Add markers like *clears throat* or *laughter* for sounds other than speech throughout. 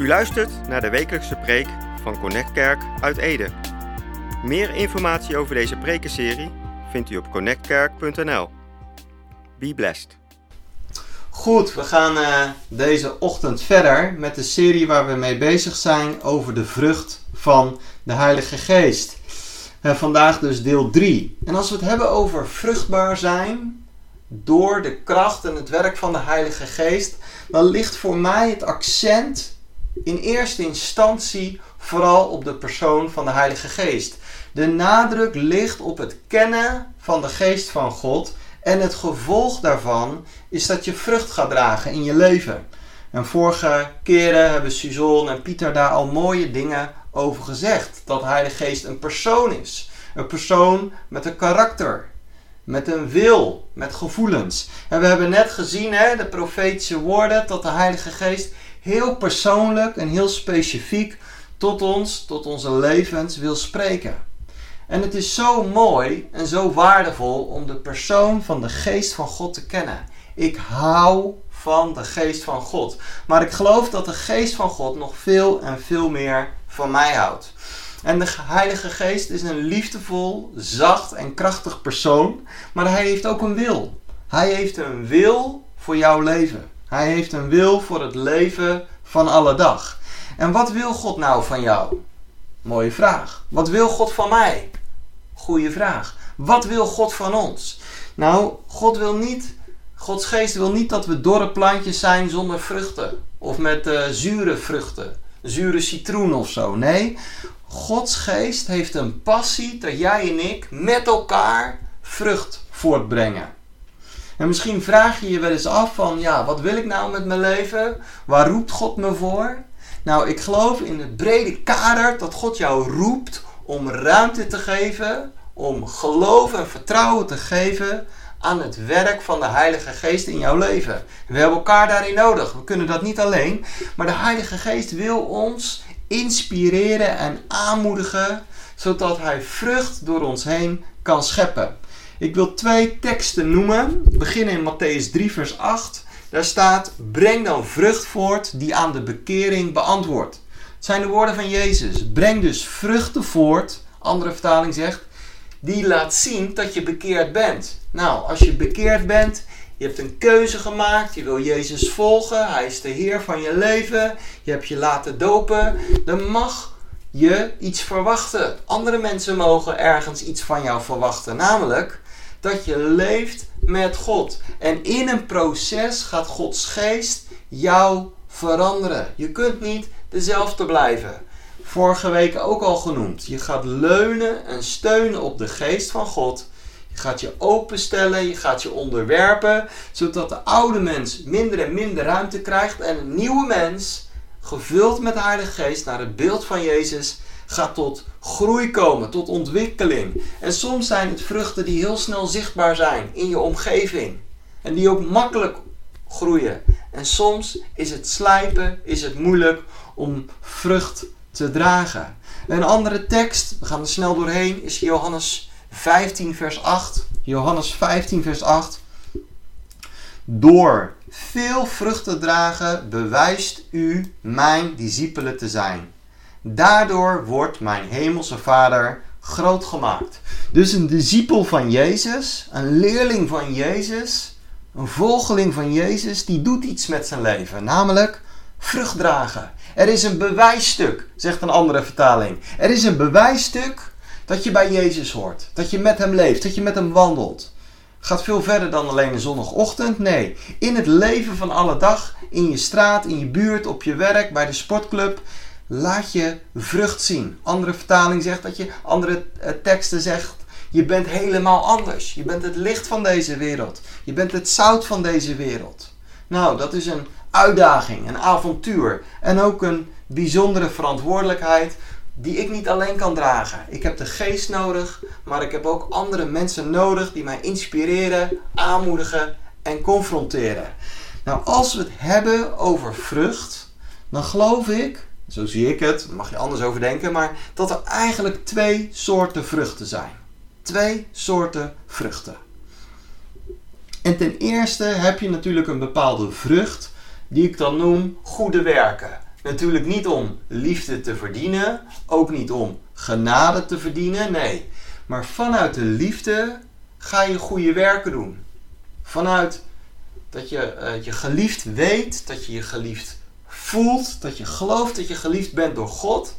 U luistert naar de wekelijkse preek van Connect Kerk uit Ede. Meer informatie over deze prekenserie vindt u op connectkerk.nl. Be blessed. Goed, we gaan eh, deze ochtend verder met de serie waar we mee bezig zijn over de vrucht van de Heilige Geest. Vandaag dus deel 3. En als we het hebben over vruchtbaar zijn door de kracht en het werk van de Heilige Geest, dan ligt voor mij het accent in eerste instantie vooral op de persoon van de Heilige Geest. De nadruk ligt op het kennen van de Geest van God en het gevolg daarvan is dat je vrucht gaat dragen in je leven. En vorige keren hebben Suzon en Pieter daar al mooie dingen over gezegd. Dat de Heilige Geest een persoon is. Een persoon met een karakter. Met een wil, met gevoelens. En we hebben net gezien, hè, de profetische woorden, dat de Heilige Geest heel persoonlijk en heel specifiek tot ons, tot onze levens wil spreken. En het is zo mooi en zo waardevol om de persoon van de geest van God te kennen. Ik hou van de geest van God. Maar ik geloof dat de geest van God nog veel en veel meer van mij houdt. En de Heilige Geest is een liefdevol, zacht en krachtig persoon. Maar hij heeft ook een wil. Hij heeft een wil voor jouw leven. Hij heeft een wil voor het leven van alle dag. En wat wil God nou van jou? Mooie vraag. Wat wil God van mij? Goeie vraag. Wat wil God van ons? Nou, God wil niet, Gods geest wil niet dat we dorre plantjes zijn zonder vruchten. Of met uh, zure vruchten. Zure citroen of zo. Nee, Gods geest heeft een passie dat jij en ik met elkaar vrucht voortbrengen. En misschien vraag je je wel eens af van, ja, wat wil ik nou met mijn leven? Waar roept God me voor? Nou, ik geloof in het brede kader dat God jou roept om ruimte te geven, om geloof en vertrouwen te geven aan het werk van de Heilige Geest in jouw leven. We hebben elkaar daarin nodig. We kunnen dat niet alleen. Maar de Heilige Geest wil ons inspireren en aanmoedigen, zodat Hij vrucht door ons heen kan scheppen. Ik wil twee teksten noemen. Beginnen in Matthäus 3, vers 8. Daar staat: Breng dan vrucht voort die aan de bekering beantwoordt. Het zijn de woorden van Jezus. Breng dus vruchten voort. Andere vertaling zegt: Die laat zien dat je bekeerd bent. Nou, als je bekeerd bent, je hebt een keuze gemaakt, je wil Jezus volgen, Hij is de Heer van je leven, je hebt je laten dopen, dan mag je iets verwachten. Andere mensen mogen ergens iets van jou verwachten, namelijk dat je leeft met God. En in een proces gaat Gods geest jou veranderen. Je kunt niet dezelfde blijven. Vorige week ook al genoemd. Je gaat leunen en steunen op de geest van God. Je gaat je openstellen, je gaat je onderwerpen, zodat de oude mens minder en minder ruimte krijgt en een nieuwe mens, gevuld met de Heilige Geest naar het beeld van Jezus, gaat tot groei komen, tot ontwikkeling. En soms zijn het vruchten die heel snel zichtbaar zijn in je omgeving. En die ook makkelijk groeien. En soms is het slijpen, is het moeilijk om vrucht te dragen. Een andere tekst, we gaan er snel doorheen, is Johannes 15 vers 8. Johannes 15 vers 8. Door veel vrucht te dragen bewijst u mijn discipelen te zijn. Daardoor wordt mijn hemelse Vader groot gemaakt. Dus een discipel van Jezus, een leerling van Jezus, een volgeling van Jezus, die doet iets met zijn leven, namelijk vrucht dragen. Er is een bewijsstuk, zegt een andere vertaling. Er is een bewijsstuk dat je bij Jezus hoort, dat je met hem leeft, dat je met hem wandelt. Gaat veel verder dan alleen een zondagochtend. Nee, in het leven van alle dag, in je straat, in je buurt, op je werk, bij de sportclub, laat je vrucht zien. Andere vertaling zegt dat je, andere eh, teksten zegt, je bent helemaal anders. Je bent het licht van deze wereld. Je bent het zout van deze wereld. Nou, dat is een uitdaging, een avontuur en ook een bijzondere verantwoordelijkheid die ik niet alleen kan dragen. Ik heb de geest nodig, maar ik heb ook andere mensen nodig die mij inspireren, aanmoedigen en confronteren. Nou, als we het hebben over vrucht, dan geloof ik zo zie ik het, daar mag je anders over denken, maar dat er eigenlijk twee soorten vruchten zijn. Twee soorten vruchten. En ten eerste heb je natuurlijk een bepaalde vrucht, die ik dan noem goede werken. Natuurlijk niet om liefde te verdienen, ook niet om genade te verdienen, nee. Maar vanuit de liefde ga je goede werken doen. Vanuit dat je uh, je geliefd weet, dat je je geliefd voelt, dat je gelooft dat je geliefd bent door God,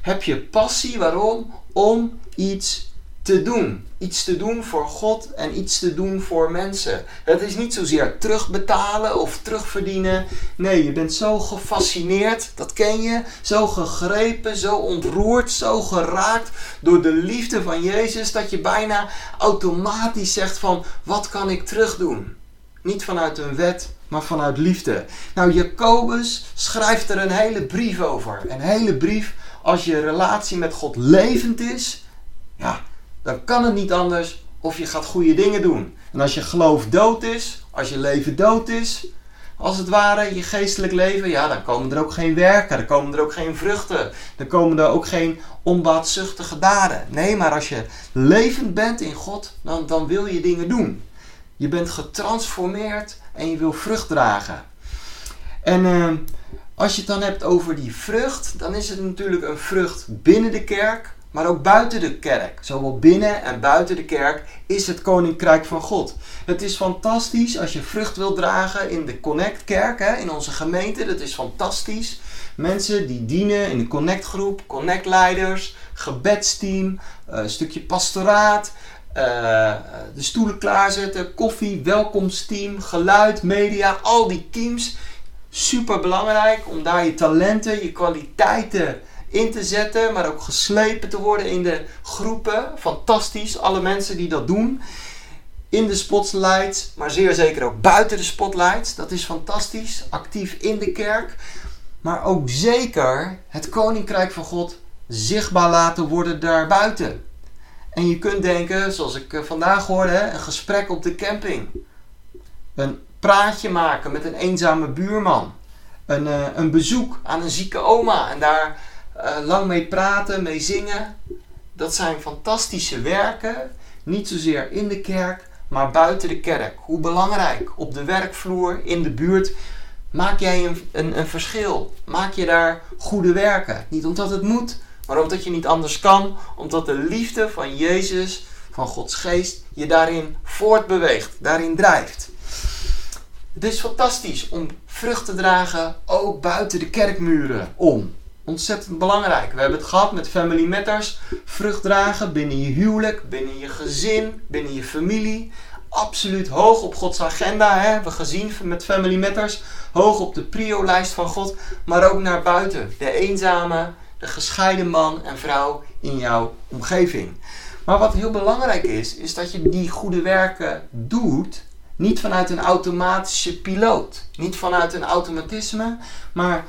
heb je passie. Waarom? Om iets te doen. Iets te doen voor God en iets te doen voor mensen. Het is niet zozeer terugbetalen of terugverdienen. Nee, je bent zo gefascineerd, dat ken je. Zo gegrepen, zo ontroerd, zo geraakt door de liefde van Jezus dat je bijna automatisch zegt van wat kan ik terugdoen? Niet vanuit een wet, maar vanuit liefde. Nou, Jacobus schrijft er een hele brief over. Een hele brief als je relatie met God levend is. Ja, dan kan het niet anders of je gaat goede dingen doen. En als je geloof dood is, als je leven dood is, als het ware, je geestelijk leven, ja, dan komen er ook geen werken, dan komen er ook geen vruchten, dan komen er ook geen onbaatzuchtige daden. Nee, maar als je levend bent in God, dan, dan wil je dingen doen. Je bent getransformeerd en je wil vrucht dragen. En uh, als je het dan hebt over die vrucht, dan is het natuurlijk een vrucht binnen de kerk, maar ook buiten de kerk. Zowel binnen en buiten de kerk is het koninkrijk van God. Het is fantastisch als je vrucht wil dragen in de Connect kerk, hè, in onze gemeente. Dat is fantastisch. Mensen die dienen in de Connect groep, Connect leiders, gebedsteam, eh, een stukje pastoraat. Uh, de stoelen klaarzetten, koffie, welkomsteam, geluid, media, al die teams. Super belangrijk om daar je talenten, je kwaliteiten in te zetten, maar ook geslepen te worden in de groepen. Fantastisch, alle mensen die dat doen. In de spotlights, maar zeer zeker ook buiten de spotlights. Dat is fantastisch. Actief in de kerk. Maar ook zeker het koninkrijk van God zichtbaar laten worden daarbuiten. En je kunt denken, zoals ik eh, vandaag hoorde, een gesprek op de camping. Een praatje maken met een eenzame buurman. Een, uh, een bezoek aan een zieke oma en daar uh, lang mee praten, mee zingen. Dat zijn fantastische werken. Niet zozeer in de kerk, maar buiten de kerk. Hoe belangrijk. Op de werkvloer, in de buurt. Maak jij een, een, een verschil? Maak je daar goede werken? Niet omdat het moet, maar omdat je niet anders kan, omdat de liefde van Jezus, van Gods geest, je daarin voortbeweegt, daarin drijft. Het is fantastisch om vrucht te dragen, ook buiten de kerkmuren om. Ontzettend belangrijk. We hebben het gehad met Family Matters. Vrucht dragen binnen je huwelijk, binnen je gezin, binnen je familie. Absoluut hoog op Gods agenda. Hè? Hebben we gezien met Family Matters. Hoog op de prio-lijst van God. Maar ook naar buiten. De eenzame, de gescheiden man en vrouw in jouw omgeving. Maar wat heel belangrijk is, is dat je die goede werken doet, niet vanuit een automatische piloot, niet vanuit een automatisme, maar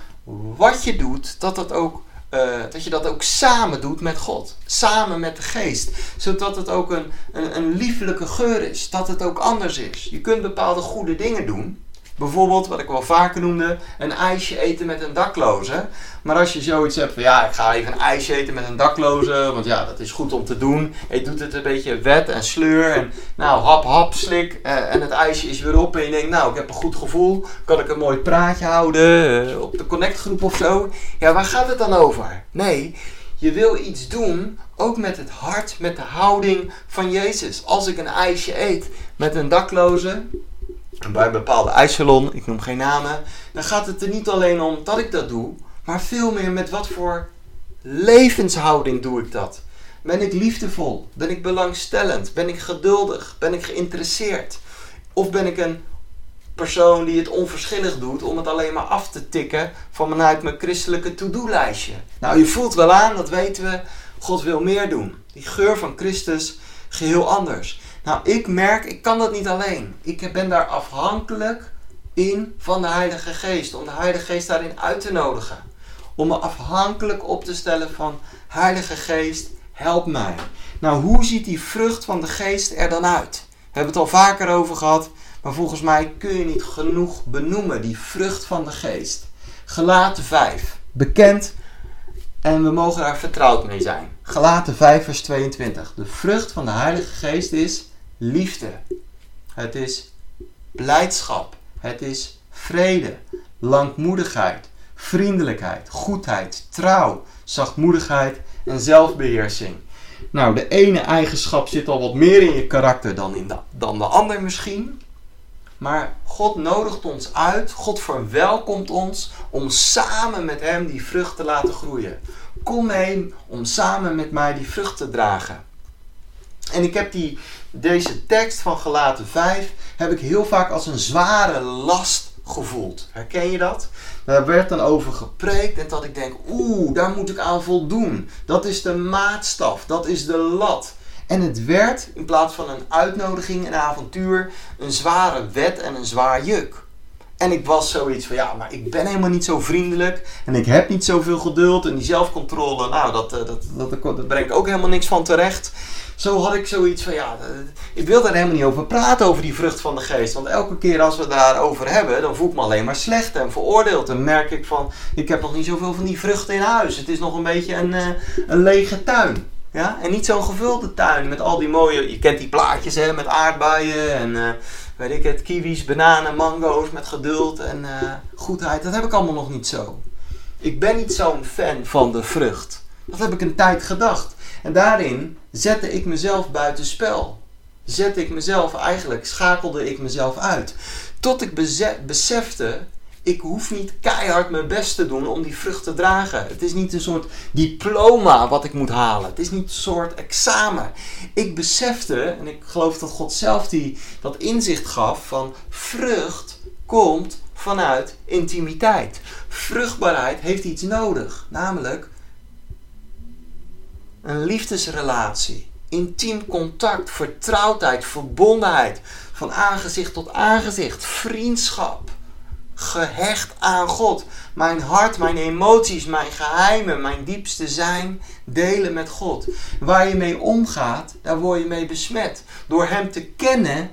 wat je doet, dat, dat, ook, uh, dat je dat ook samen doet met God, samen met de geest, zodat het ook een, een, een liefelijke geur is, dat het ook anders is. Je kunt bepaalde goede dingen doen, Bijvoorbeeld, wat ik wel vaker noemde, een ijsje eten met een dakloze. Maar als je zoiets hebt van ja, ik ga even een ijsje eten met een dakloze, want ja, dat is goed om te doen. Je doet het een beetje wet en sleur en nou, hap, hap, slik. Eh, en het ijsje is weer op en je denkt, nou, ik heb een goed gevoel. Kan ik een mooi praatje houden uh, op de connectgroep of zo? Ja, waar gaat het dan over? Nee, je wil iets doen, ook met het hart, met de houding van Jezus. Als ik een ijsje eet met een dakloze, bij een bepaalde ijssalon, ik noem geen namen, dan gaat het er niet alleen om dat ik dat doe, maar veel meer met wat voor levenshouding doe ik dat. Ben ik liefdevol? Ben ik belangstellend? Ben ik geduldig? Ben ik geïnteresseerd? Of ben ik een persoon die het onverschillig doet om het alleen maar af te tikken vanuit mijn christelijke to-do-lijstje? Nou, je voelt wel aan, dat weten we, God wil meer doen. Die geur van Christus geheel anders. Nou, ik merk, ik kan dat niet alleen. Ik ben daar afhankelijk in van de Heilige Geest. Om de Heilige Geest daarin uit te nodigen. Om me afhankelijk op te stellen van Heilige Geest, help mij. Nou, hoe ziet die vrucht van de Geest er dan uit? We hebben het al vaker over gehad, maar volgens mij kun je niet genoeg benoemen, die vrucht van de Geest. Gelaten 5. Bekend en we mogen daar vertrouwd mee zijn. Gelaten 5, vers 22. De vrucht van de Heilige Geest is liefde. Het is blijdschap. Het is vrede, langmoedigheid, vriendelijkheid, goedheid, trouw, zachtmoedigheid en zelfbeheersing. Nou, de ene eigenschap zit al wat meer in je karakter dan, in de, dan de ander misschien. Maar God nodigt ons uit, God verwelkomt ons om samen met Hem die vrucht te laten groeien. Kom mee om samen met mij die vrucht te dragen. En ik heb die, deze tekst van Gelaten 5 heb ik heel vaak als een zware last gevoeld. Herken je dat? Daar werd dan over gepreekt en dat ik denk, oeh, daar moet ik aan voldoen. Dat is de maatstaf, dat is de lat. En het werd in plaats van een uitnodiging, een avontuur, een zware wet en een zwaar juk. En ik was zoiets van, ja, maar ik ben helemaal niet zo vriendelijk. En ik heb niet zoveel geduld. En die zelfcontrole, nou, dat, dat, dat, dat, dat brengt ook helemaal niks van terecht. Zo had ik zoiets van, ja, ik wil daar helemaal niet over praten, over die vrucht van de geest. Want elke keer als we daarover hebben, dan voel ik me alleen maar slecht en veroordeeld. En merk ik van, ik heb nog niet zoveel van die vruchten in huis. Het is nog een beetje een, een lege tuin. Ja? En niet zo'n gevulde tuin met al die mooie, je kent die plaatjes hè, met aardbeien en uh, weet ik het, kiwis, bananen, mango's met geduld en goedheid. Dat heb ik allemaal nog niet zo. Ik ben niet zo'n fan van de vrucht. Dat heb ik een tijd gedacht. En daarin zette ik mezelf buiten spel. Zette ik mezelf eigenlijk, schakelde ik mezelf uit. Tot ik besefte ik hoef niet keihard mijn best te doen om die vrucht te dragen. Het is niet een soort diploma wat ik moet halen. Het is niet een soort examen. Ik besefte, en ik geloof dat God zelf die, dat inzicht gaf, van vrucht komt vanuit intimiteit. Vruchtbaarheid heeft iets nodig, namelijk een liefdesrelatie. Intiem contact, vertrouwdheid, verbondenheid. Van aangezicht tot aangezicht, vriendschap gehecht aan God. Mijn hart, mijn emoties, mijn geheimen, mijn diepste zijn delen met God. Waar je mee omgaat, daar word je mee besmet. Door Hem te kennen,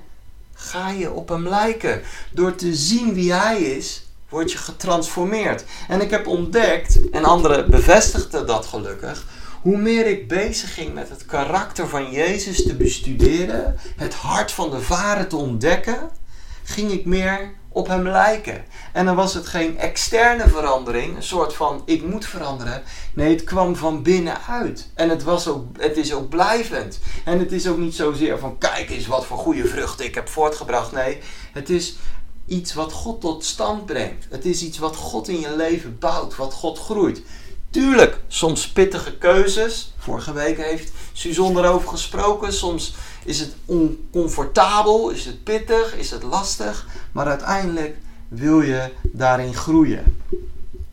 ga je op Hem lijken. Door te zien wie Hij is, word je getransformeerd. En ik heb ontdekt, en anderen bevestigden dat gelukkig, hoe meer ik bezig ging met het karakter van Jezus te bestuderen, het hart van de Vader te ontdekken, ging ik meer op hem lijken. En dan was het geen externe verandering, een soort van ik moet veranderen. Nee, het kwam van binnenuit. En het, was ook, het is ook blijvend. En het is ook niet zozeer van kijk eens wat voor goede vruchten ik heb voortgebracht. Nee, het is iets wat God tot stand brengt. Het is iets wat God in je leven bouwt, wat God groeit. Tuurlijk, soms pittige keuzes. Vorige week heeft Suzon erover gesproken. Soms is het oncomfortabel, is het pittig, is het lastig. Maar uiteindelijk wil je daarin groeien.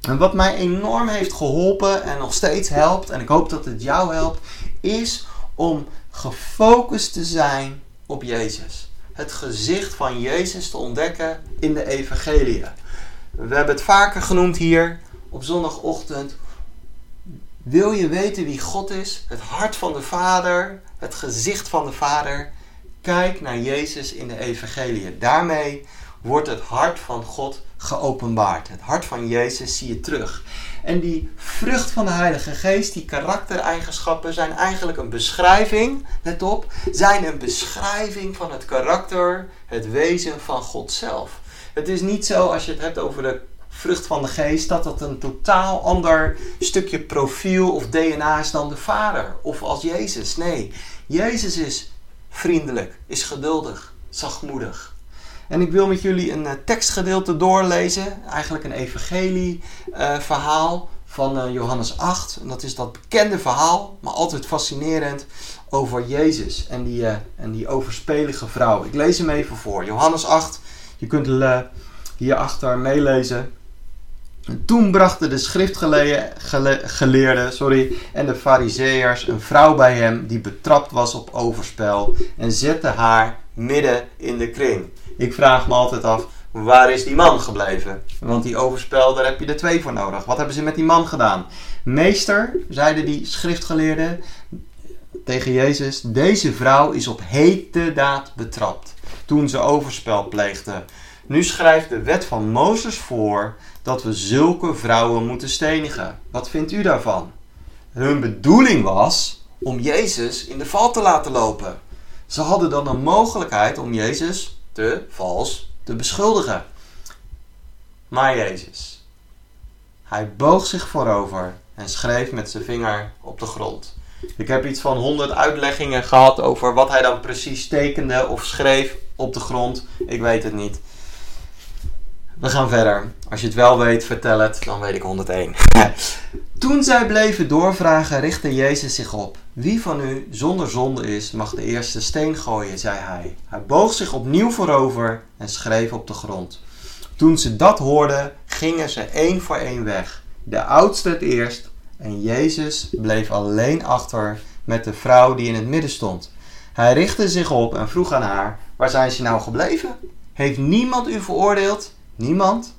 En wat mij enorm heeft geholpen en nog steeds helpt, en ik hoop dat het jou helpt, is om gefocust te zijn op Jezus. Het gezicht van Jezus te ontdekken in de Evangelie. We hebben het vaker genoemd hier op zondagochtend. Wil je weten wie God is? Het hart van de Vader, het gezicht van de Vader. Kijk naar Jezus in de Evangelie. Daarmee wordt het hart van God geopenbaard. Het hart van Jezus zie je terug. En die vrucht van de Heilige Geest, die karaktereigenschappen, zijn eigenlijk een beschrijving, let op, zijn een beschrijving van het karakter, het wezen van God zelf. Het is niet zo als je het hebt over de vrucht van de geest, dat dat een totaal ander stukje profiel of DNA is dan de Vader of als Jezus. Nee, Jezus is vriendelijk, is geduldig, zachtmoedig. En ik wil met jullie een uh, tekstgedeelte doorlezen, eigenlijk een evangelie uh, verhaal van uh, Johannes 8. En dat is dat bekende verhaal, maar altijd fascinerend, over Jezus en die, en die overspelige vrouw. Ik lees hem even voor. Johannes 8, je kunt hierachter meelezen. En toen brachten de schriftgeleerden sorry, en de fariseërs een vrouw bij hem die betrapt was op overspel en zette haar midden in de kring. Ik vraag me altijd af, waar is die man gebleven? Want die overspel, daar heb je er twee voor nodig. Wat hebben ze met die man gedaan? Meester, zeiden die schriftgeleerden tegen Jezus, deze vrouw is op hete daad betrapt toen ze overspel pleegde. Nu schrijft de wet van Mozes voor dat we zulke vrouwen moeten stenigen. Wat vindt u daarvan? Hun bedoeling was om Jezus in de val te laten lopen. Ze hadden dan een mogelijkheid om Jezus te vals te beschuldigen. Maar Jezus, Hij boog zich voorover en schreef met zijn vinger op de grond. Ik heb iets van honderd uitleggingen gehad over wat hij dan precies tekende of schreef op de grond. Ik weet het niet. We gaan verder. Als je het wel weet, vertel het, dan weet ik 101. *laughs* Toen zij bleven doorvragen, richtte Jezus zich op. Wie van u zonder zonde is, mag de eerste steen gooien, zei hij. Hij boog zich opnieuw voorover en schreef op de grond. Toen ze dat hoorden, gingen ze één voor één weg. De oudste het eerst en Jezus bleef alleen achter met de vrouw die in het midden stond. Hij richtte zich op en vroeg aan haar: Waar zijn ze nou gebleven? Heeft niemand u veroordeeld? Niemand?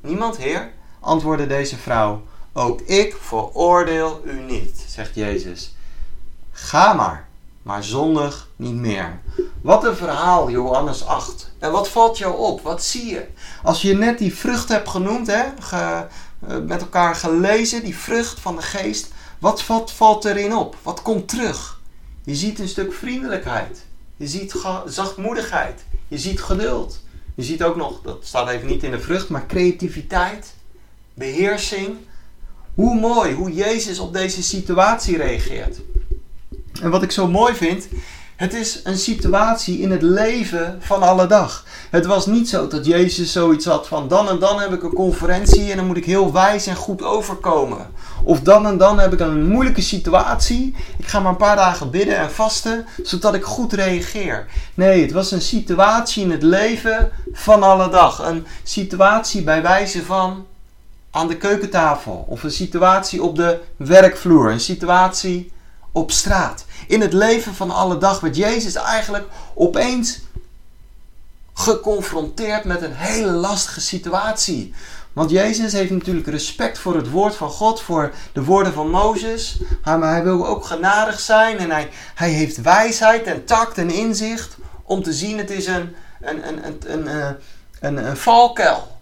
Niemand, Heer? antwoordde deze vrouw. Ook ik veroordeel u niet, zegt Jezus. Ga maar, maar zondig niet meer. Wat een verhaal, Johannes 8. En wat valt jou op? Wat zie je? Als je net die vrucht hebt genoemd, hè, ge, eh, met elkaar gelezen, die vrucht van de geest, wat valt, valt erin op? Wat komt terug? Je ziet een stuk vriendelijkheid. Je ziet zachtmoedigheid. Je ziet geduld. Je ziet ook nog, dat staat even niet in de vrucht, maar creativiteit, beheersing. Hoe mooi, hoe Jezus op deze situatie reageert. En wat ik zo mooi vind, het is een situatie in het leven van alle dag. Het was niet zo dat Jezus zoiets had van dan en dan heb ik een conferentie en dan moet ik heel wijs en goed overkomen. Of dan en dan heb ik een moeilijke situatie. Ik ga maar een paar dagen bidden en vasten zodat ik goed reageer. Nee, het was een situatie in het leven van alle dag. Een situatie bij wijze van aan de keukentafel of een situatie op de werkvloer, een situatie op straat. In het leven van alle dag werd Jezus eigenlijk opeens geconfronteerd met een hele lastige situatie. Want Jezus heeft natuurlijk respect voor het woord van God, voor de woorden van Mozes. Maar hij wil ook genadig zijn en hij, hij heeft wijsheid en tact en inzicht om te zien het is een, een, een, een, een, eh, een, een valkuil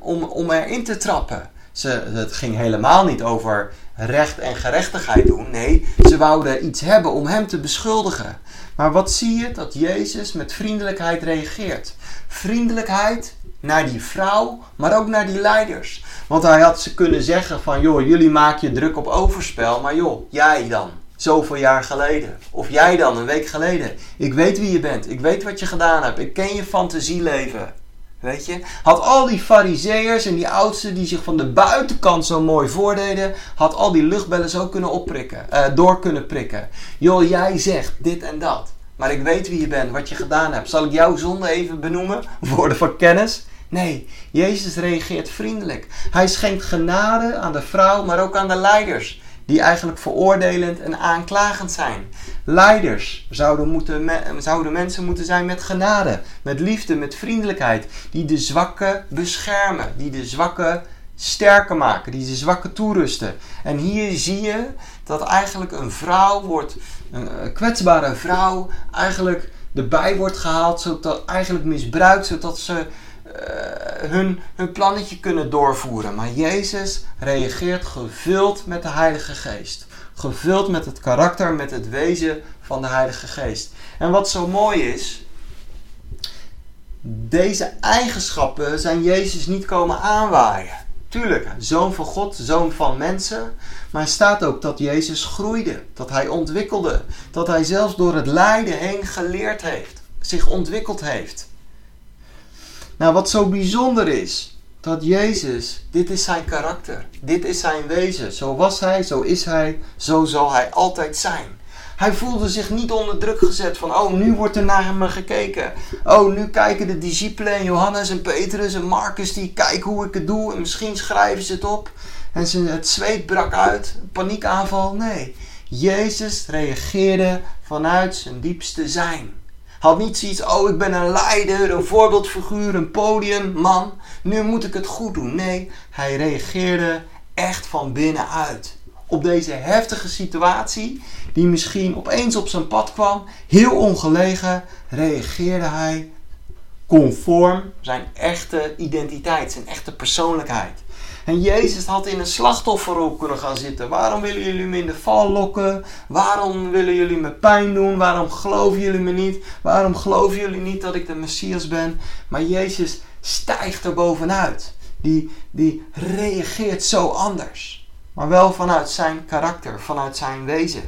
om, om erin te trappen. Ze, het ging helemaal niet over recht en gerechtigheid doen. Nee, ze wouden iets hebben om hem te beschuldigen. Maar wat zie je? Dat Jezus met vriendelijkheid reageert. Vriendelijkheid naar die vrouw, maar ook naar die leiders. Want hij had ze kunnen zeggen van, joh, jullie maken je druk op overspel, maar joh, jij dan, zoveel jaar geleden. Of jij dan, een week geleden. Ik weet wie je bent, ik weet wat je gedaan hebt, ik ken je fantasieleven. Weet je? Had al die fariseërs en die oudsten die zich van de buitenkant zo mooi voordeden, had al die luchtbellen zo kunnen opprikken, uh, door kunnen prikken. Joh, jij zegt dit en dat. Maar ik weet wie je bent, wat je gedaan hebt. Zal ik jouw zonde even benoemen? *laughs* Woorden van kennis? Nee, Jezus reageert vriendelijk. Hij schenkt genade aan de vrouw, maar ook aan de leiders, die eigenlijk veroordelend en aanklagend zijn. Leiders zouden, moeten, zouden mensen moeten zijn met genade, met liefde, met vriendelijkheid, die de zwakke beschermen, die de zwakke sterker maken, die de zwakke toerusten. En hier zie je dat eigenlijk een vrouw wordt, een kwetsbare vrouw, eigenlijk erbij wordt gehaald, zodat eigenlijk misbruikt, zodat ze hun, hun plannetje kunnen doorvoeren. Maar Jezus reageert gevuld met de Heilige Geest. Gevuld met het karakter, met het wezen van de Heilige Geest. En wat zo mooi is, deze eigenschappen zijn Jezus niet komen aanwaaien. Tuurlijk, zoon van God, zoon van mensen. Maar staat ook dat Jezus groeide, dat hij ontwikkelde, dat hij zelfs door het lijden heen geleerd heeft, zich ontwikkeld heeft. Nou, wat zo bijzonder is, dat Jezus, dit is zijn karakter, dit is zijn wezen. Zo was hij, zo is hij, zo zal hij altijd zijn. Hij voelde zich niet onder druk gezet van, oh, nu wordt er naar hem gekeken. Oh, nu kijken de discipelen en Johannes en Petrus en Marcus, die kijken hoe ik het doe en misschien schrijven ze het op. En het zweet brak uit, paniekaanval. Nee, Jezus reageerde vanuit zijn diepste zijn. Had niet zoiets, oh ik ben een leider, een voorbeeldfiguur, een podiumman. Nu moet ik het goed doen. Nee, hij reageerde echt van binnenuit. Op deze heftige situatie, die misschien opeens op zijn pad kwam, heel ongelegen, reageerde hij conform zijn echte identiteit, zijn echte persoonlijkheid. En Jezus had in een slachtofferrol kunnen gaan zitten. Waarom willen jullie me in de val lokken? Waarom willen jullie me pijn doen? Waarom geloven jullie me niet? Waarom geloven jullie niet dat ik de Messias ben? Maar Jezus stijgt er bovenuit. die, die reageert zo anders. Maar wel vanuit zijn karakter, vanuit zijn wezen.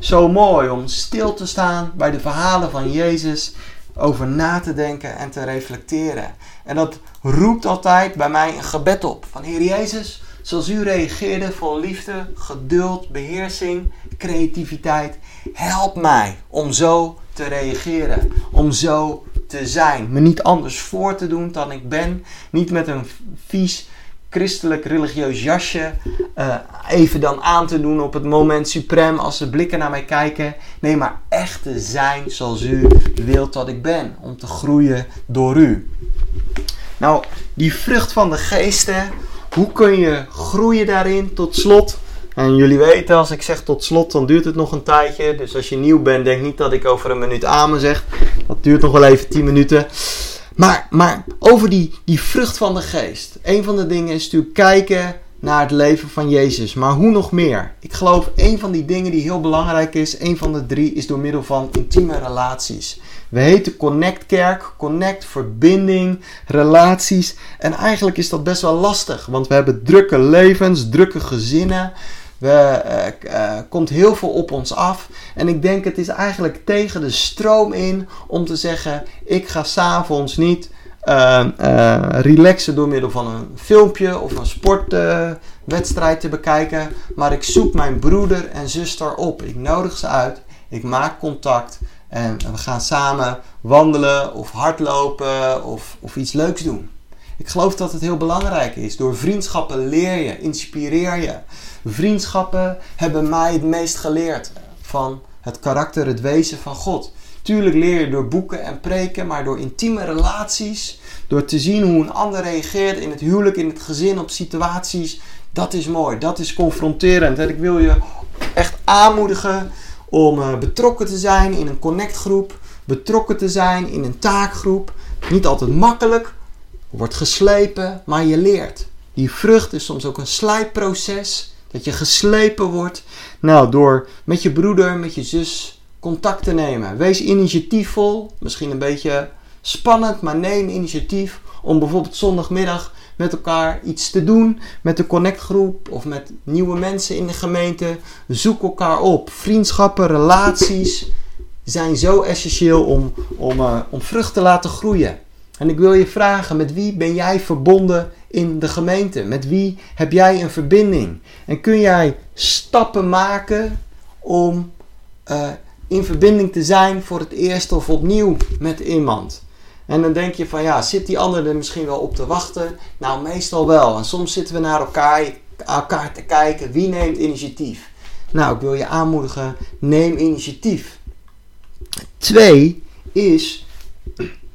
Zo mooi om stil te staan bij de verhalen van Jezus, over na te denken en te reflecteren. En dat roept altijd bij mij een gebed op. Van Heer Jezus, zoals u reageerde vol liefde, geduld, beheersing, creativiteit. Help mij om zo te reageren. Om zo te zijn. Me niet anders voor te doen dan ik ben. Niet met een vies christelijk religieus jasje uh, even dan aan te doen op het moment suprem als de blikken naar mij kijken. Nee, maar echt te zijn zoals u wilt dat ik ben. Om te groeien door u. Nou, die vrucht van de geesten, hoe kun je groeien daarin tot slot? En jullie weten, als ik zeg tot slot, dan duurt het nog een tijdje. Dus als je nieuw bent, denk niet dat ik over een minuut amen zeg. Dat duurt nog wel even 10 minuten. Maar, maar over die, die vrucht van de geest. Een van de dingen is natuurlijk kijken naar het leven van Jezus. Maar hoe nog meer? Ik geloof een van die dingen die heel belangrijk is, een van de drie, is door middel van intieme relaties. We heten Connect Kerk, Connect, verbinding, relaties. En eigenlijk is dat best wel lastig, want we hebben drukke levens, drukke gezinnen. We, uh, komt heel veel op ons af. En ik denk het is eigenlijk tegen de stroom in om te zeggen: ik ga s'avonds niet uh, relaxen door middel van een filmpje of een sportwedstrijd te bekijken. Maar ik zoek mijn broeder en zuster op. Ik nodig ze uit. Ik maak contact. En we gaan samen wandelen of hardlopen of, of iets leuks doen. Ik geloof dat het heel belangrijk is. Door vriendschappen leer je, inspireer je. Vriendschappen hebben mij het meest geleerd van het karakter, het wezen van God. Tuurlijk leer je door boeken en preken, maar door intieme relaties, door te zien hoe een ander reageert in het huwelijk, in het gezin, op situaties, dat is mooi, dat is confronterend. En ik wil je echt aanmoedigen om uh, betrokken te zijn in een connectgroep, betrokken te zijn in een taakgroep. Niet altijd makkelijk, wordt geslepen, maar je leert. Die vrucht is soms ook een slijpproces. Dat je geslepen wordt. Nou, door met je broeder, met je zus contact te nemen. Wees initiatiefvol. Misschien een beetje spannend, maar neem initiatief om bijvoorbeeld zondagmiddag met elkaar iets te doen. Met de connectgroep of met nieuwe mensen in de gemeente. Zoek elkaar op. Vriendschappen, relaties zijn zo essentieel om, om, uh, om vrucht te laten groeien. En ik wil je vragen, met wie ben jij verbonden in de gemeente? Met wie heb jij een verbinding? En kun jij stappen maken om uh, in verbinding te zijn voor het eerst of opnieuw met iemand? En dan denk je van ja, zit die ander er misschien wel op te wachten? Nou, meestal wel. En soms zitten we naar elkaar, elkaar te kijken. Wie neemt initiatief? Nou, ik wil je aanmoedigen, neem initiatief. Twee is,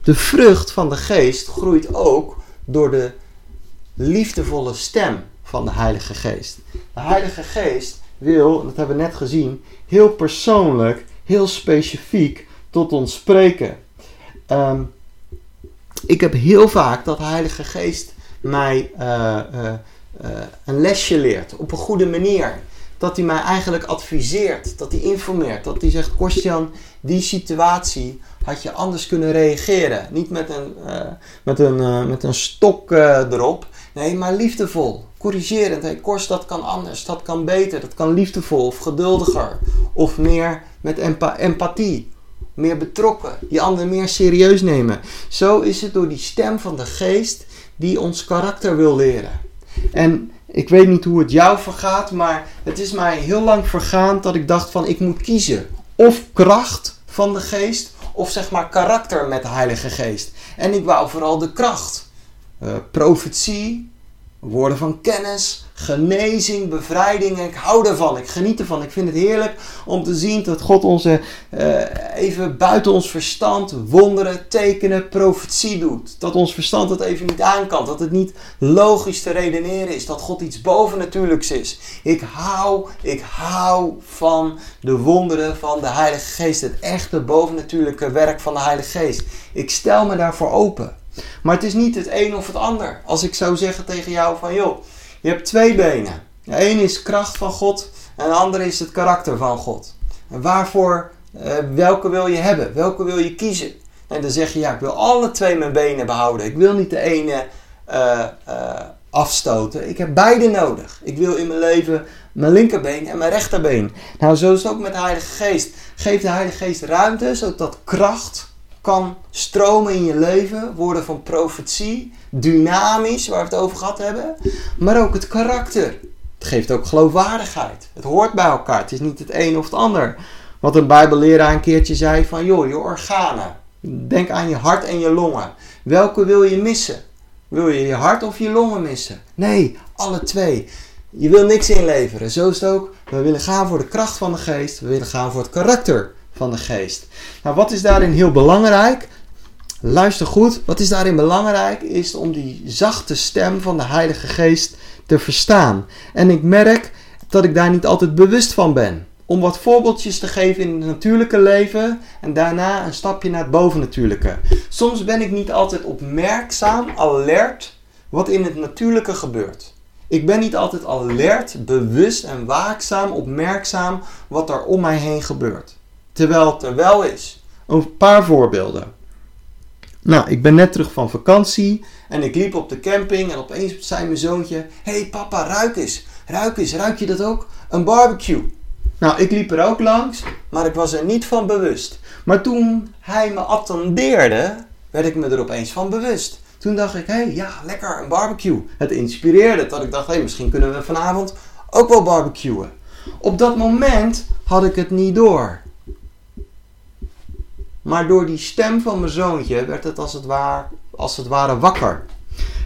de vrucht van de geest groeit ook door de liefdevolle stem van de Heilige Geest. De Heilige Geest wil, dat hebben we net gezien, heel persoonlijk, heel specifiek tot ons spreken. Um, ik heb heel vaak dat de Heilige Geest mij uh, uh, uh, een lesje leert op een goede manier. Dat hij mij eigenlijk adviseert, dat hij informeert, dat hij zegt: Kostjan, die situatie had je anders kunnen reageren. Niet met een, met een, met een stok erop, nee, maar liefdevol, corrigerend. Hey, Kors, dat kan anders, dat kan beter, dat kan liefdevol of geduldiger of meer met empa empathie meer betrokken, die ander meer serieus nemen. Zo is het door die stem van de geest die ons karakter wil leren. En ik weet niet hoe het jou vergaat, maar het is mij heel lang vergaan dat ik dacht van ik moet kiezen. Of kracht van de geest, of zeg maar karakter met de Heilige Geest. En ik wou vooral de kracht. Uh, profetie, woorden van kennis, genezing, bevrijding. ik hou ervan. Ik geniet ervan. Ik vind het heerlijk om te zien dat God onze uh, even buiten ons verstand wonderen, tekenen, profetie doet. Dat ons verstand het even niet aan kan. Dat het niet logisch te redeneren is. Dat God iets bovennatuurlijks is. Ik hou, ik hou van de wonderen van de Heilige Geest. Het echte bovennatuurlijke werk van de Heilige Geest. Ik stel me daarvoor open. Maar het is niet het een of het ander. Als ik zou zeggen tegen jou van joh, je hebt twee benen. De een is kracht van God en de andere is het karakter van God. En waarvoor, uh, welke wil je hebben? Welke wil je kiezen? En dan zeg je ja, ik wil alle twee mijn benen behouden. Ik wil niet de ene uh, uh, afstoten. Ik heb beide nodig. Ik wil in mijn leven mijn linkerbeen en mijn rechterbeen. Nou, zo is het ook met de Heilige Geest. Geef de Heilige Geest ruimte, zodat kracht kan stromen in je leven. Woorden van profetie, dynamisch, waar we het over gehad hebben. Maar ook het karakter. Het geeft ook geloofwaardigheid. Het hoort bij elkaar. Het is niet het een of het ander. Wat een bijbelleraar een keertje zei van, joh, je organen. Denk aan je hart en je longen. Welke wil je missen? Wil je je hart of je longen missen? Nee, alle twee. Je wil niks inleveren. Zo is het ook. We willen gaan voor de kracht van de geest. We willen gaan voor het karakter van de geest. Nou, wat is daarin heel belangrijk? Luister goed. Wat is daarin belangrijk? Is om die zachte stem van de Heilige Geest te verstaan. En ik merk dat ik daar niet altijd bewust van ben. Om wat voorbeeldjes te geven in het natuurlijke leven en daarna een stapje naar het bovennatuurlijke. Soms ben ik niet altijd opmerkzaam, alert, wat in het natuurlijke gebeurt. Ik ben niet altijd alert, bewust en waakzaam, opmerkzaam wat er om mij heen gebeurt. Terwijl het er wel is. Een paar voorbeelden. Nou, ik ben net terug van vakantie en ik liep op de camping en opeens zei mijn zoontje: hey papa, ruik eens. Ruik eens, ruik je dat ook? Een barbecue. Nou, ik liep er ook langs, maar ik was er niet van bewust. Maar toen hij me attendeerde, werd ik me er opeens van bewust. Toen dacht ik, hé, hey, ja, lekker, een barbecue. Het inspireerde dat ik dacht, hé, hey, misschien kunnen we vanavond ook wel barbecuen. Op dat moment had ik het niet door. Maar door die stem van mijn zoontje werd het als het, ware, als het ware wakker.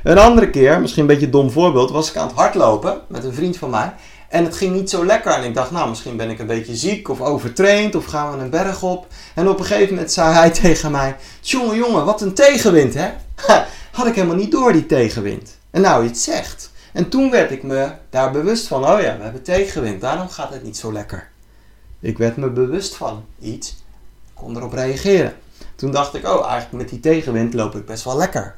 Een andere keer, misschien een beetje een dom voorbeeld, was ik aan het hardlopen met een vriend van mij. En het ging niet zo lekker. En ik dacht, nou, misschien ben ik een beetje ziek of overtraind of gaan we een berg op. En op een gegeven moment zei hij *laughs* tegen mij: Jongen, jongen, wat een tegenwind, hè? *laughs* Had ik helemaal niet door, die tegenwind. En nou, je het zegt. En toen werd ik me daar bewust van: oh ja, we hebben tegenwind, daarom gaat het niet zo lekker. Ik werd me bewust van iets kon erop reageren. Toen dacht ik, oh, eigenlijk met die tegenwind loop ik best wel lekker.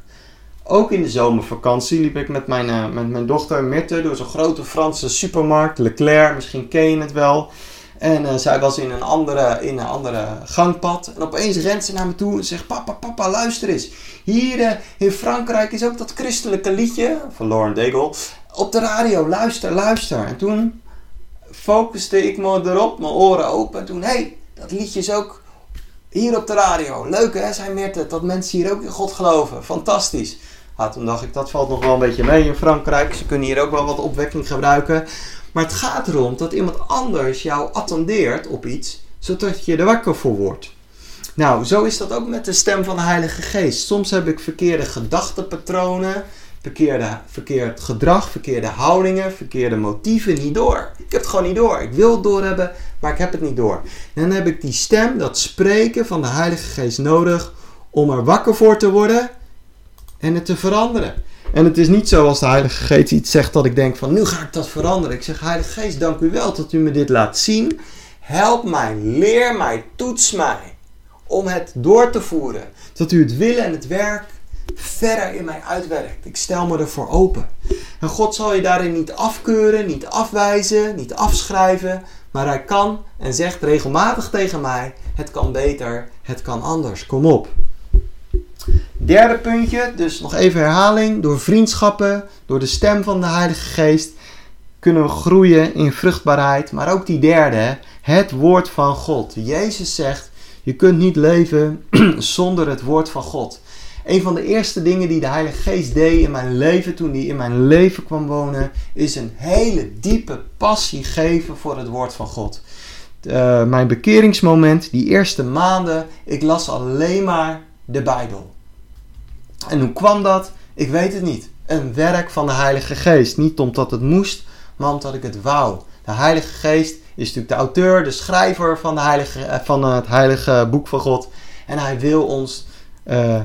Ook in de zomervakantie liep ik met mijn, uh, met mijn dochter Mirte door zo'n grote Franse supermarkt, Leclerc, misschien ken je het wel. En uh, zij was in een, andere, in een andere gangpad. En opeens rent ze naar me toe en zegt: Papa, papa, luister eens. Hier uh, in Frankrijk is ook dat christelijke liedje van Lauren Daigle op de radio. Luister, luister. En toen focuste ik me erop, mijn oren open. En toen, hé, hey, dat liedje is ook hier op de radio. Leuk hè, zei Meerte, dat mensen hier ook in God geloven. Fantastisch. Ah, toen dacht ik, dat valt nog wel een beetje mee in Frankrijk. Ze kunnen hier ook wel wat opwekking gebruiken. Maar het gaat erom dat iemand anders jou attendeert op iets, zodat je er wakker voor wordt. Nou, zo is dat ook met de stem van de Heilige Geest. Soms heb ik verkeerde gedachtenpatronen, verkeerde, verkeerd gedrag, verkeerde houdingen, verkeerde motieven niet door. Ik heb het gewoon niet door. Ik wil het doorhebben, maar ik heb het niet door. Dan heb ik die stem, dat spreken van de Heilige Geest nodig om er wakker voor te worden en het te veranderen. En het is niet zo als de Heilige Geest iets zegt dat ik denk van nu ga ik dat veranderen. Ik zeg Heilige Geest, dank u wel dat u me dit laat zien. Help mij, leer mij, toets mij om het door te voeren. Dat u het willen en het werk verder in mij uitwerkt. Ik stel me ervoor open. En God zal je daarin niet afkeuren, niet afwijzen, niet afschrijven. Maar hij kan en zegt regelmatig tegen mij: het kan beter, het kan anders. Kom op. Derde puntje, dus nog even herhaling. Door vriendschappen, door de stem van de Heilige Geest kunnen we groeien in vruchtbaarheid. Maar ook die derde, het woord van God. Jezus zegt: je kunt niet leven *clears throat* zonder het woord van God. Een van de eerste dingen die de Heilige Geest deed in mijn leven, toen hij in mijn leven kwam wonen, is een hele diepe passie geven voor het woord van God. Uh, mijn bekeringsmoment, die eerste maanden, ik las alleen maar de Bijbel. En hoe kwam dat? Ik weet het niet. Een werk van de Heilige Geest. Niet omdat het moest, maar omdat ik het wou. De Heilige Geest is natuurlijk de auteur, de schrijver van, de heilige, eh, van het Heilige Boek van God. En hij wil ons uh,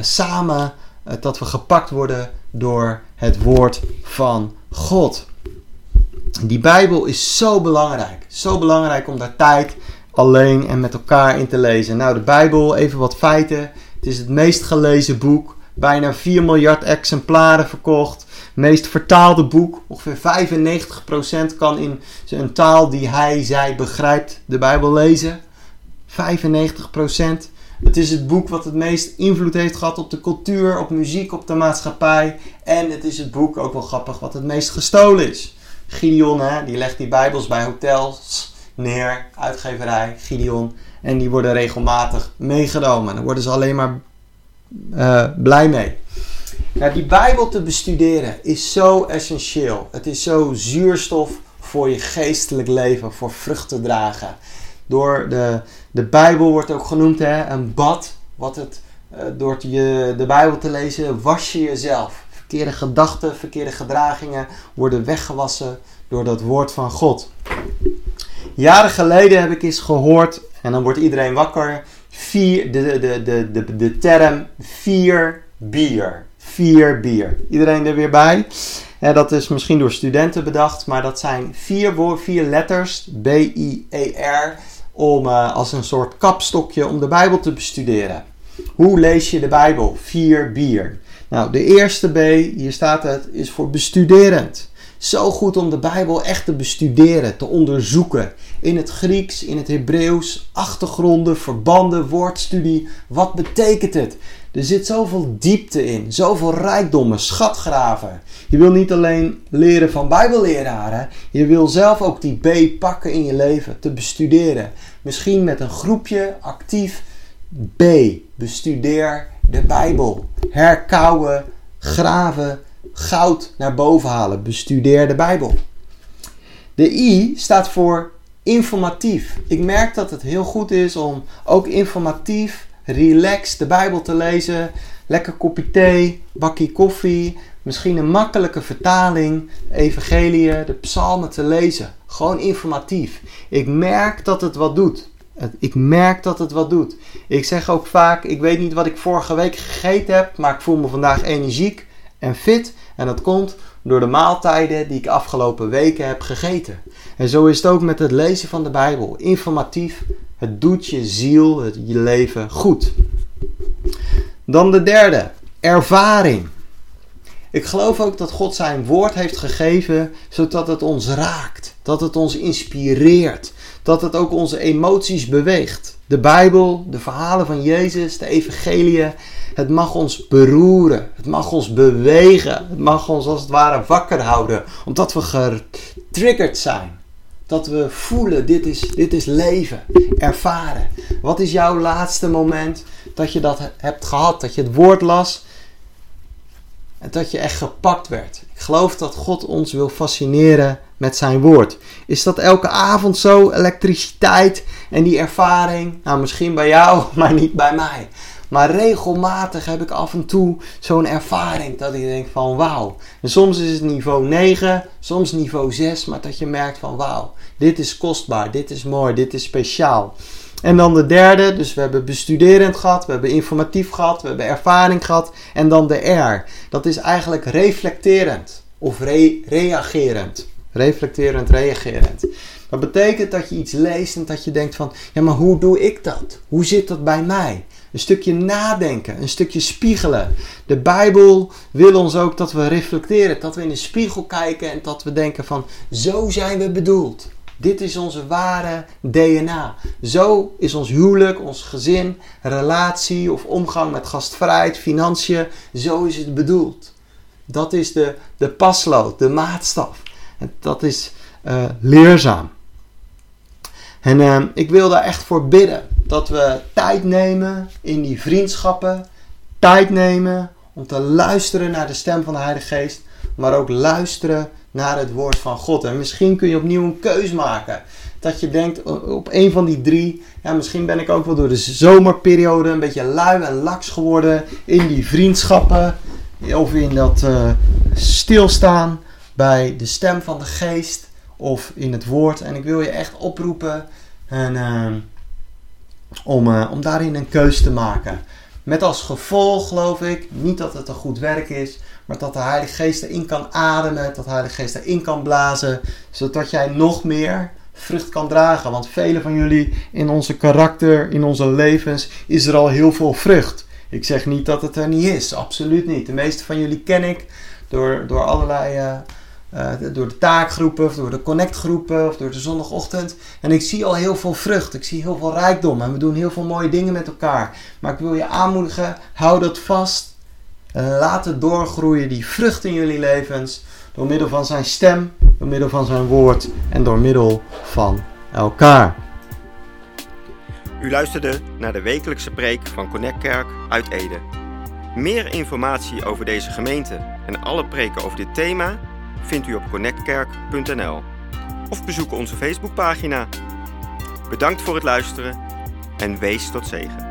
samen uh, dat we gepakt worden door het woord van God. Die Bijbel is zo belangrijk. Zo belangrijk om daar tijd alleen en met elkaar in te lezen. Nou, de Bijbel, even wat feiten. Het is het meest gelezen boek. Bijna 4 miljard exemplaren verkocht. Meest vertaalde boek. Ongeveer 95% kan in een taal die hij, zij begrijpt de Bijbel lezen. 95%. Het is het boek wat het meest invloed heeft gehad op de cultuur, op muziek, op de maatschappij. En het is het boek, ook wel grappig, wat het meest gestolen is. Gideon, hè, die legt die bijbels bij hotels neer, uitgeverij, Gideon. En die worden regelmatig meegenomen. Daar worden ze alleen maar uh, blij mee. Nou, die Bijbel te bestuderen is zo essentieel. Het is zo zuurstof voor je geestelijk leven, voor vrucht te dragen. Door de, de Bijbel wordt ook genoemd hè, een bad. Wat het, uh, door je, de Bijbel te lezen was je jezelf. Verkeerde gedachten, verkeerde gedragingen worden weggewassen door dat woord van God. Jaren geleden heb ik eens gehoord, en dan wordt iedereen wakker, vier, de, de, de, de, de term vier bier. Vier bier. Iedereen er weer bij? Ja, dat is misschien door studenten bedacht, maar dat zijn vier, woord, vier letters, B-I-E-R, om uh, als een soort kapstokje om de Bijbel te bestuderen. Hoe lees je de Bijbel? Vier bier. Nou, de eerste B, hier staat het, is voor bestuderend. Zo goed om de Bijbel echt te bestuderen, te onderzoeken. In het Grieks, in het Hebreeuws, achtergronden, verbanden, woordstudie. Wat betekent het? Er zit zoveel diepte in, zoveel rijkdommen, schatgraven. Je wil niet alleen leren van Bijbelleraren, je wil zelf ook die B pakken in je leven, te bestuderen. Misschien met een groepje actief B. Bestudeer de Bijbel. Herkauwen, graven, goud naar boven halen. Bestudeer de Bijbel. De I staat voor informatief. Ik merk dat het heel goed is om ook informatief, relaxed de Bijbel te lezen. Lekker kopje thee, bakje koffie, misschien een makkelijke vertaling, evangelie, de psalmen te lezen. Gewoon informatief. Ik merk dat het wat doet. Ik merk dat het wat doet. Ik zeg ook vaak, ik weet niet wat ik vorige week gegeten heb, maar ik voel me vandaag energiek en fit. En dat komt door de maaltijden die ik afgelopen weken heb gegeten. En zo is het ook met het lezen van de Bijbel. Informatief, het doet je ziel, het, je leven goed. Dan de derde, ervaring. Ik geloof ook dat God zijn woord heeft gegeven zodat het ons raakt, dat het ons inspireert, dat het ook onze emoties beweegt. De Bijbel, de verhalen van Jezus, de evangeliën, het mag ons beroeren, het mag ons bewegen, het mag ons als het ware wakker houden, omdat we getriggerd zijn. Dat we voelen, dit is, dit is leven, ervaren. Wat is jouw laatste moment dat je dat hebt gehad, dat je het woord las en dat je echt gepakt werd? Ik geloof dat God ons wil fascineren met zijn woord. Is dat elke avond zo? Elektriciteit en die ervaring? Nou, misschien bij jou, *laughs* maar niet bij mij. Maar regelmatig heb ik af en toe zo'n ervaring dat ik denk van wauw. En soms is het niveau 9, soms niveau 6, maar dat je merkt van wauw, dit is kostbaar, dit is mooi, dit is speciaal. En dan de derde, dus we hebben bestuderend gehad, we hebben informatief gehad, we hebben ervaring gehad. En dan de R, dat is eigenlijk reflecterend of re reagerend. Reflecterend, reagerend. Dat betekent dat je iets leest en dat je denkt van, ja maar hoe doe ik dat? Hoe zit dat bij mij? Een stukje nadenken, een stukje spiegelen. De Bijbel wil ons ook dat we reflecteren, dat we in de spiegel kijken en dat we denken van, zo zijn we bedoeld. Dit is onze ware DNA. Zo is ons huwelijk, ons gezin, relatie of omgang met gastvrijheid, financiën, zo is het bedoeld. Dat is de, de paslood, de maatstaf. En dat is uh, leerzaam. En uh, ik wil daar echt voor bidden. Dat we tijd nemen in die vriendschappen. Tijd nemen om te luisteren naar de stem van de Heilige Geest. Maar ook luisteren naar het woord van God. En misschien kun je opnieuw een keus maken. Dat je denkt op een van die drie. Ja, misschien ben ik ook wel door de zomerperiode een beetje lui en laks geworden. In die vriendschappen. Of in dat uh, stilstaan bij de stem van de geest. Of in het woord. En ik wil je echt oproepen. En, uh, om, uh, om daarin een keus te maken. Met als gevolg, geloof ik, niet dat het een goed werk is, maar dat de Heilige Geest erin kan ademen, dat de Heilige Geest erin kan blazen, zodat jij nog meer vrucht kan dragen. Want velen van jullie in onze karakter, in onze levens, is er al heel veel vrucht. Ik zeg niet dat het er niet is, absoluut niet. De meeste van jullie ken ik door, door allerlei uh, eh, door de taakgroepen, of door de connectgroepen, of door de zondagochtend. En ik zie al heel veel vrucht, ik zie heel veel rijkdom en we doen heel veel mooie dingen met elkaar. Maar ik wil je aanmoedigen, hou dat vast. Laat het doorgroeien, die vrucht in jullie levens, door middel van zijn stem, door middel van zijn woord en door middel van elkaar. U luisterde naar de wekelijkse preek van Connect Kerk uit Ede. Meer informatie over deze gemeente en alle preken over dit thema vindt u op connectkerk.nl of bezoek onze Facebookpagina. Bedankt voor het luisteren en wees tot zegen.